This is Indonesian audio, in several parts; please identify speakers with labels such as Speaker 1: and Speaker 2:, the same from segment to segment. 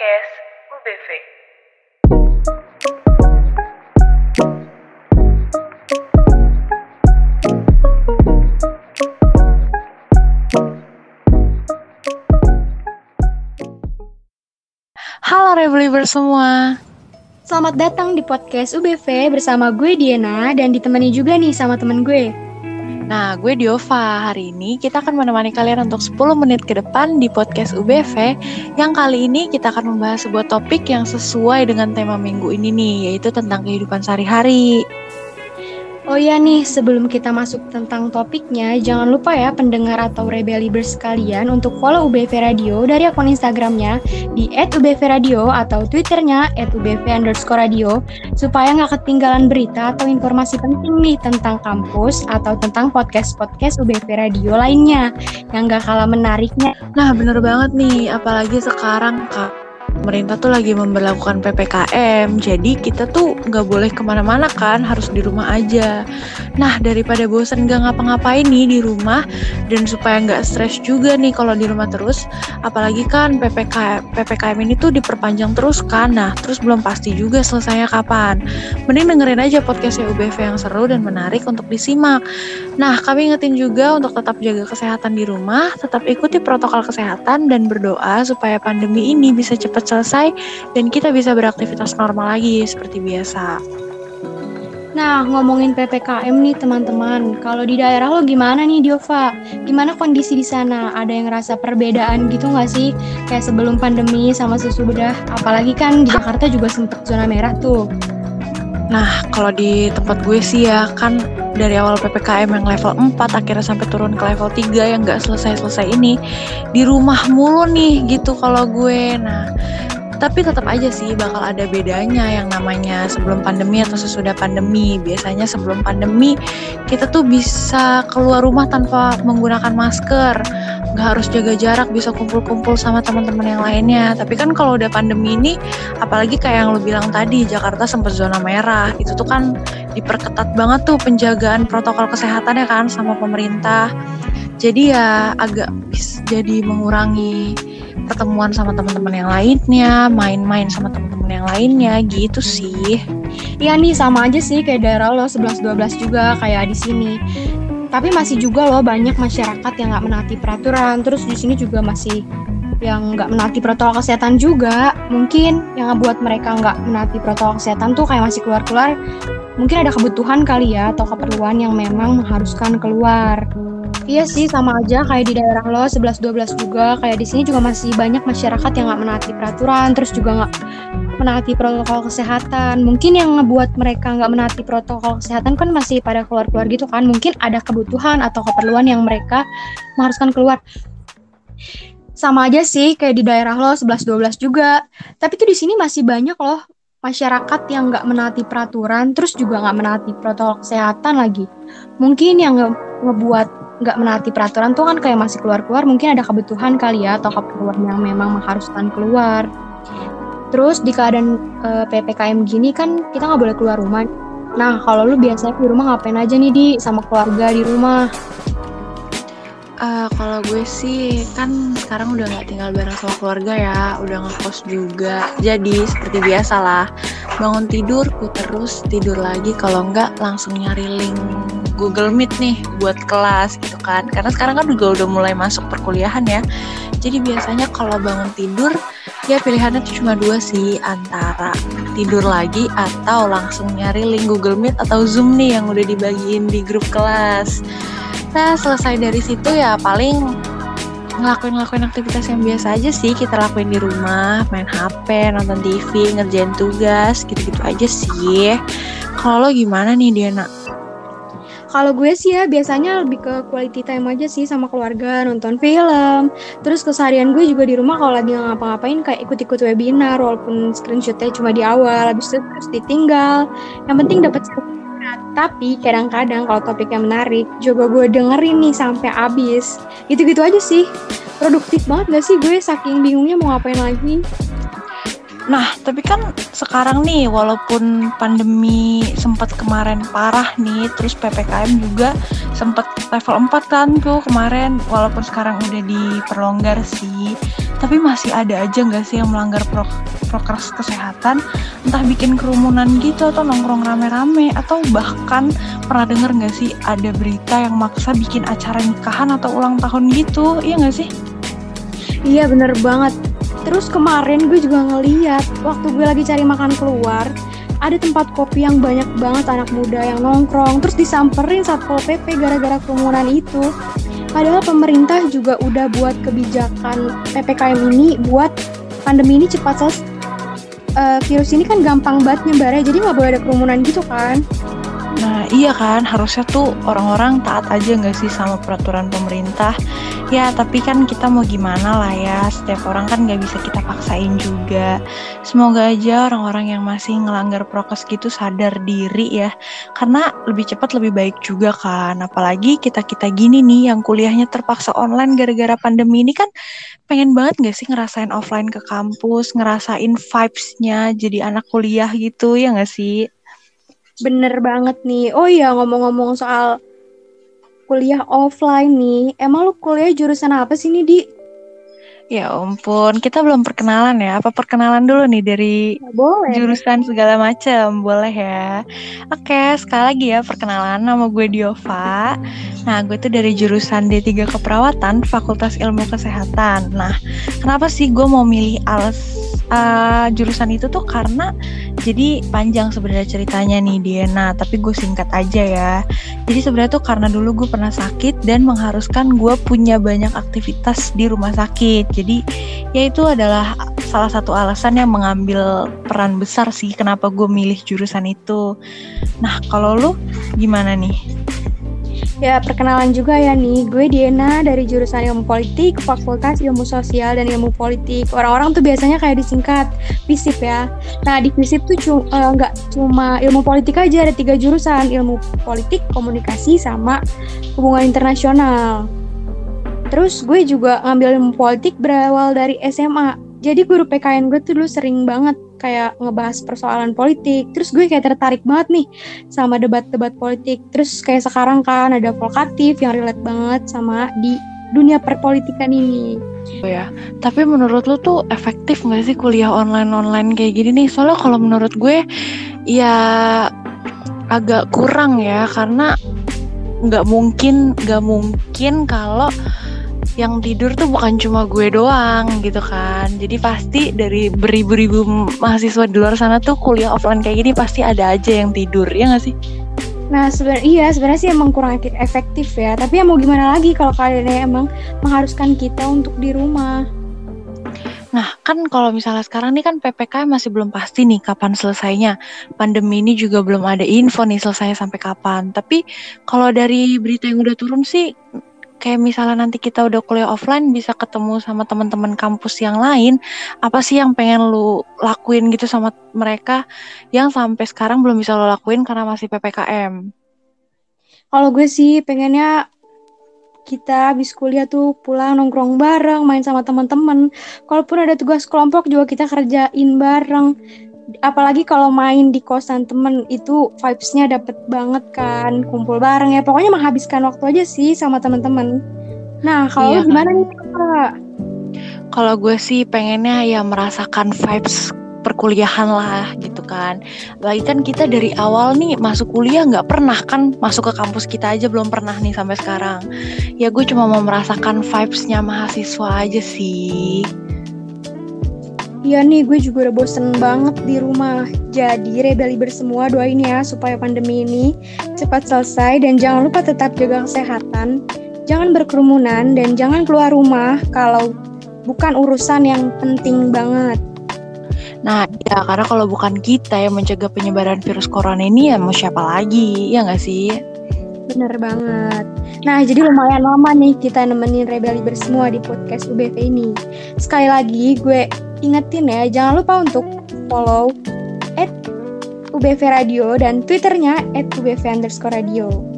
Speaker 1: Podcast UBV.
Speaker 2: Halo Rebelliver semua.
Speaker 3: Selamat datang di podcast UBV bersama gue Diana dan ditemani juga nih sama temen gue.
Speaker 2: Nah, gue Diova. Hari ini kita akan menemani kalian untuk 10 menit ke depan di podcast UBV yang kali ini kita akan membahas sebuah topik yang sesuai dengan tema minggu ini nih, yaitu tentang kehidupan sehari-hari.
Speaker 3: Oh iya nih, sebelum kita masuk tentang topiknya, jangan lupa ya pendengar atau rebelibers sekalian untuk follow UBV Radio dari akun Instagramnya di @ubvradio atau Twitternya @ubv underscore radio supaya nggak ketinggalan berita atau informasi penting nih tentang kampus atau tentang podcast-podcast UBV Radio lainnya yang nggak kalah menariknya.
Speaker 2: Nah, bener banget nih, apalagi sekarang Kak pemerintah tuh lagi memperlakukan PPKM, jadi kita tuh nggak boleh ke mana-mana kan, harus di rumah aja. Nah, daripada bosan nggak ngapa-ngapain nih di rumah, dan supaya nggak stres juga nih kalau di rumah terus, apalagi kan PPK, PPKM ini tuh diperpanjang terus kan, nah terus belum pasti juga selesainya kapan. Mending dengerin aja podcastnya UBV yang seru dan menarik untuk disimak. Nah, kami ingetin juga untuk tetap jaga kesehatan di rumah, tetap ikuti protokol kesehatan, dan berdoa supaya pandemi ini bisa cepat selesai dan kita bisa beraktivitas normal lagi seperti biasa.
Speaker 3: Nah, ngomongin PPKM nih teman-teman, kalau di daerah lo gimana nih Diova? Gimana kondisi di sana? Ada yang ngerasa perbedaan gitu nggak sih? Kayak sebelum pandemi sama sesudah, apalagi kan di Jakarta juga sempet zona merah tuh.
Speaker 2: Nah, kalau di tempat gue sih ya, kan dari awal PPKM yang level 4 akhirnya sampai turun ke level 3 yang nggak selesai-selesai ini, di rumah mulu nih gitu kalau gue. Nah, tapi tetap aja sih bakal ada bedanya yang namanya sebelum pandemi atau sesudah pandemi. Biasanya sebelum pandemi kita tuh bisa keluar rumah tanpa menggunakan masker, nggak harus jaga jarak, bisa kumpul-kumpul sama teman-teman yang lainnya. Tapi kan kalau udah pandemi ini, apalagi kayak yang lo bilang tadi, Jakarta sempat zona merah, itu tuh kan diperketat banget tuh penjagaan protokol kesehatan ya kan sama pemerintah. Jadi ya agak jadi mengurangi pertemuan sama teman-teman yang lainnya, main-main sama teman-teman yang lainnya gitu sih.
Speaker 3: Iya nih sama aja sih kayak daerah lo 11-12 juga kayak di sini. Tapi masih juga loh banyak masyarakat yang nggak menaati peraturan. Terus di sini juga masih yang nggak menaati protokol kesehatan juga. Mungkin yang ngebuat mereka nggak menaati protokol kesehatan tuh kayak masih keluar-keluar. Mungkin ada kebutuhan kali ya atau keperluan yang memang mengharuskan keluar. Iya sih sama aja kayak di daerah lo 11-12 juga kayak di sini juga masih banyak masyarakat yang nggak menaati peraturan terus juga nggak menaati protokol kesehatan mungkin yang ngebuat mereka nggak menaati protokol kesehatan kan masih pada keluar-keluar gitu kan mungkin ada kebutuhan atau keperluan yang mereka mengharuskan keluar sama aja sih kayak di daerah lo 11-12 juga. Tapi tuh di sini masih banyak loh masyarakat yang nggak menaati peraturan terus juga nggak menaati protokol kesehatan lagi. Mungkin yang nge ngebuat nggak menaati peraturan tuh kan kayak masih keluar-keluar mungkin ada kebutuhan kali ya atau keperluan yang memang mengharuskan keluar. Terus di keadaan e, ppkm gini kan kita nggak boleh keluar rumah. Nah kalau lu biasanya di rumah ngapain aja nih di sama keluarga di rumah
Speaker 2: Uh, kalau gue sih kan sekarang udah nggak tinggal bareng sama keluarga ya, udah ngekos juga. Jadi seperti biasa lah, bangun tidur, ku terus tidur lagi. Kalau nggak langsung nyari link Google Meet nih buat kelas gitu kan. Karena sekarang kan juga udah mulai masuk perkuliahan ya. Jadi biasanya kalau bangun tidur ya pilihannya tuh cuma dua sih antara tidur lagi atau langsung nyari link Google Meet atau Zoom nih yang udah dibagiin di grup kelas. Nah selesai dari situ ya paling ngelakuin-ngelakuin aktivitas yang biasa aja sih kita lakuin di rumah, main HP, nonton TV, ngerjain tugas, gitu-gitu aja sih. Kalau lo gimana nih Diana?
Speaker 3: Kalau gue sih ya biasanya lebih ke quality time aja sih sama keluarga, nonton film. Terus keseharian gue juga di rumah kalau lagi ngapa-ngapain kayak ikut-ikut webinar walaupun screenshotnya cuma di awal, habis itu terus ditinggal. Yang penting dapat tapi kadang-kadang kalau topiknya menarik juga gue dengerin nih sampai habis. Gitu-gitu aja sih. Produktif banget gak sih gue? Saking bingungnya mau ngapain lagi
Speaker 2: Nah, tapi kan sekarang nih, walaupun pandemi sempat kemarin parah nih, terus PPKM juga sempat level 4 kan tuh kemarin, walaupun sekarang udah diperlonggar sih, tapi masih ada aja nggak sih yang melanggar pro prokes kesehatan, entah bikin kerumunan gitu atau nongkrong rame-rame, atau bahkan pernah denger nggak sih ada berita yang maksa bikin acara nikahan atau ulang tahun gitu, iya nggak sih?
Speaker 3: Iya bener banget Terus kemarin gue juga ngeliat waktu gue lagi cari makan keluar, ada tempat kopi yang banyak banget anak muda yang nongkrong, terus disamperin Satpol PP gara-gara kerumunan itu. Padahal pemerintah juga udah buat kebijakan PPKM ini buat pandemi ini cepat selesai. Uh, virus ini kan gampang banget nyebarnya, jadi nggak boleh ada kerumunan gitu kan.
Speaker 2: Nah iya kan harusnya tuh orang-orang taat aja nggak sih sama peraturan pemerintah? Ya tapi kan kita mau gimana lah ya Setiap orang kan nggak bisa kita paksain juga. Semoga aja orang-orang yang masih ngelanggar prokes gitu sadar diri ya Karena lebih cepat lebih baik juga kan. Apalagi kita-kita gini nih yang kuliahnya terpaksa online gara-gara pandemi ini kan Pengen banget gak sih ngerasain offline ke kampus Ngerasain vibes-nya jadi anak kuliah gitu ya gak sih?
Speaker 3: Bener banget nih. Oh iya ngomong-ngomong soal kuliah offline nih. Emang lu kuliah jurusan apa sih nih, Di?
Speaker 2: Ya ampun, kita belum perkenalan ya. Apa perkenalan dulu nih dari
Speaker 3: ya, boleh.
Speaker 2: jurusan segala macam, boleh ya. Oke, sekali lagi ya perkenalan nama gue Diova. Nah, gue tuh dari jurusan D3 Keperawatan, Fakultas Ilmu Kesehatan. Nah, kenapa sih gue mau milih alas uh, jurusan itu tuh karena jadi panjang sebenarnya ceritanya nih Diana, tapi gue singkat aja ya. Jadi sebenarnya tuh karena dulu gue pernah sakit dan mengharuskan gue punya banyak aktivitas di rumah sakit. Jadi ya itu adalah salah satu alasan yang mengambil peran besar sih kenapa gue milih jurusan itu. Nah kalau lu gimana nih?
Speaker 3: Ya, perkenalan juga ya nih. Gue Diana dari jurusan Ilmu Politik, Fakultas Ilmu Sosial dan Ilmu Politik. Orang-orang tuh biasanya kayak disingkat FISIP ya. Nah, di FISIP tuh eh, nggak uh, cuma ilmu politik aja, ada tiga jurusan. Ilmu Politik, Komunikasi, sama Hubungan Internasional. Terus gue juga ngambil ilmu politik berawal dari SMA. Jadi guru PKN gue tuh dulu sering banget kayak ngebahas persoalan politik. Terus gue kayak tertarik banget nih sama debat-debat politik. Terus kayak sekarang kan ada vokatif yang relate banget sama di dunia perpolitikan ini.
Speaker 2: Oh ya, tapi menurut lo tuh efektif gak sih kuliah online-online kayak gini nih? Soalnya kalau menurut gue ya agak kurang ya karena nggak mungkin nggak mungkin kalau yang tidur tuh bukan cuma gue doang gitu kan jadi pasti dari beribu-ribu mahasiswa di luar sana tuh kuliah offline kayak gini pasti ada aja yang tidur ya gak sih
Speaker 3: Nah sebenarnya iya sebenarnya sih emang kurang efektif ya tapi ya mau gimana lagi kalau kalian emang mengharuskan kita untuk di rumah
Speaker 2: Nah, kan kalau misalnya sekarang nih kan PPKM masih belum pasti nih kapan selesainya. Pandemi ini juga belum ada info nih selesai sampai kapan. Tapi kalau dari berita yang udah turun sih kayak misalnya nanti kita udah kuliah offline bisa ketemu sama teman-teman kampus yang lain, apa sih yang pengen lu lakuin gitu sama mereka yang sampai sekarang belum bisa lo lakuin karena masih PPKM?
Speaker 3: Kalau gue sih pengennya kita habis kuliah tuh pulang nongkrong bareng, main sama teman-teman. Kalaupun ada tugas kelompok juga kita kerjain bareng apalagi kalau main di kosan temen itu vibesnya dapet banget kan kumpul bareng ya pokoknya menghabiskan waktu aja sih sama temen-temen nah kalau iya, gimana nih kak
Speaker 2: kalau gue sih pengennya ya merasakan vibes perkuliahan lah gitu kan. Lagi kan kita dari awal nih masuk kuliah nggak pernah kan masuk ke kampus kita aja belum pernah nih sampai sekarang. Ya gue cuma mau merasakan vibesnya mahasiswa aja sih.
Speaker 3: Iya nih, gue juga udah bosen banget di rumah. Jadi, rebeli bersemua doain ya supaya pandemi ini cepat selesai dan jangan lupa tetap jaga kesehatan. Jangan berkerumunan dan jangan keluar rumah kalau bukan urusan yang penting banget.
Speaker 2: Nah, ya karena kalau bukan kita yang mencegah penyebaran virus corona ini ya mau siapa lagi, ya nggak sih?
Speaker 3: Bener banget. Nah, jadi lumayan lama nih kita nemenin Rebeli bersemua di podcast UBV ini. Sekali lagi, gue ingetin ya, jangan lupa untuk follow at UBV Radio dan Twitternya at UBV underscore Radio.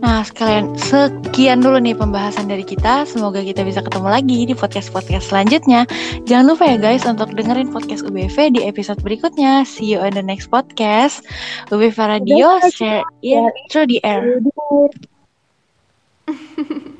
Speaker 2: Nah, sekalian sekian dulu nih pembahasan dari kita. Semoga kita bisa ketemu lagi di podcast-podcast selanjutnya. Jangan lupa ya guys untuk dengerin podcast UBV di episode berikutnya. See you on the next podcast. UBV Radio, share it through the air.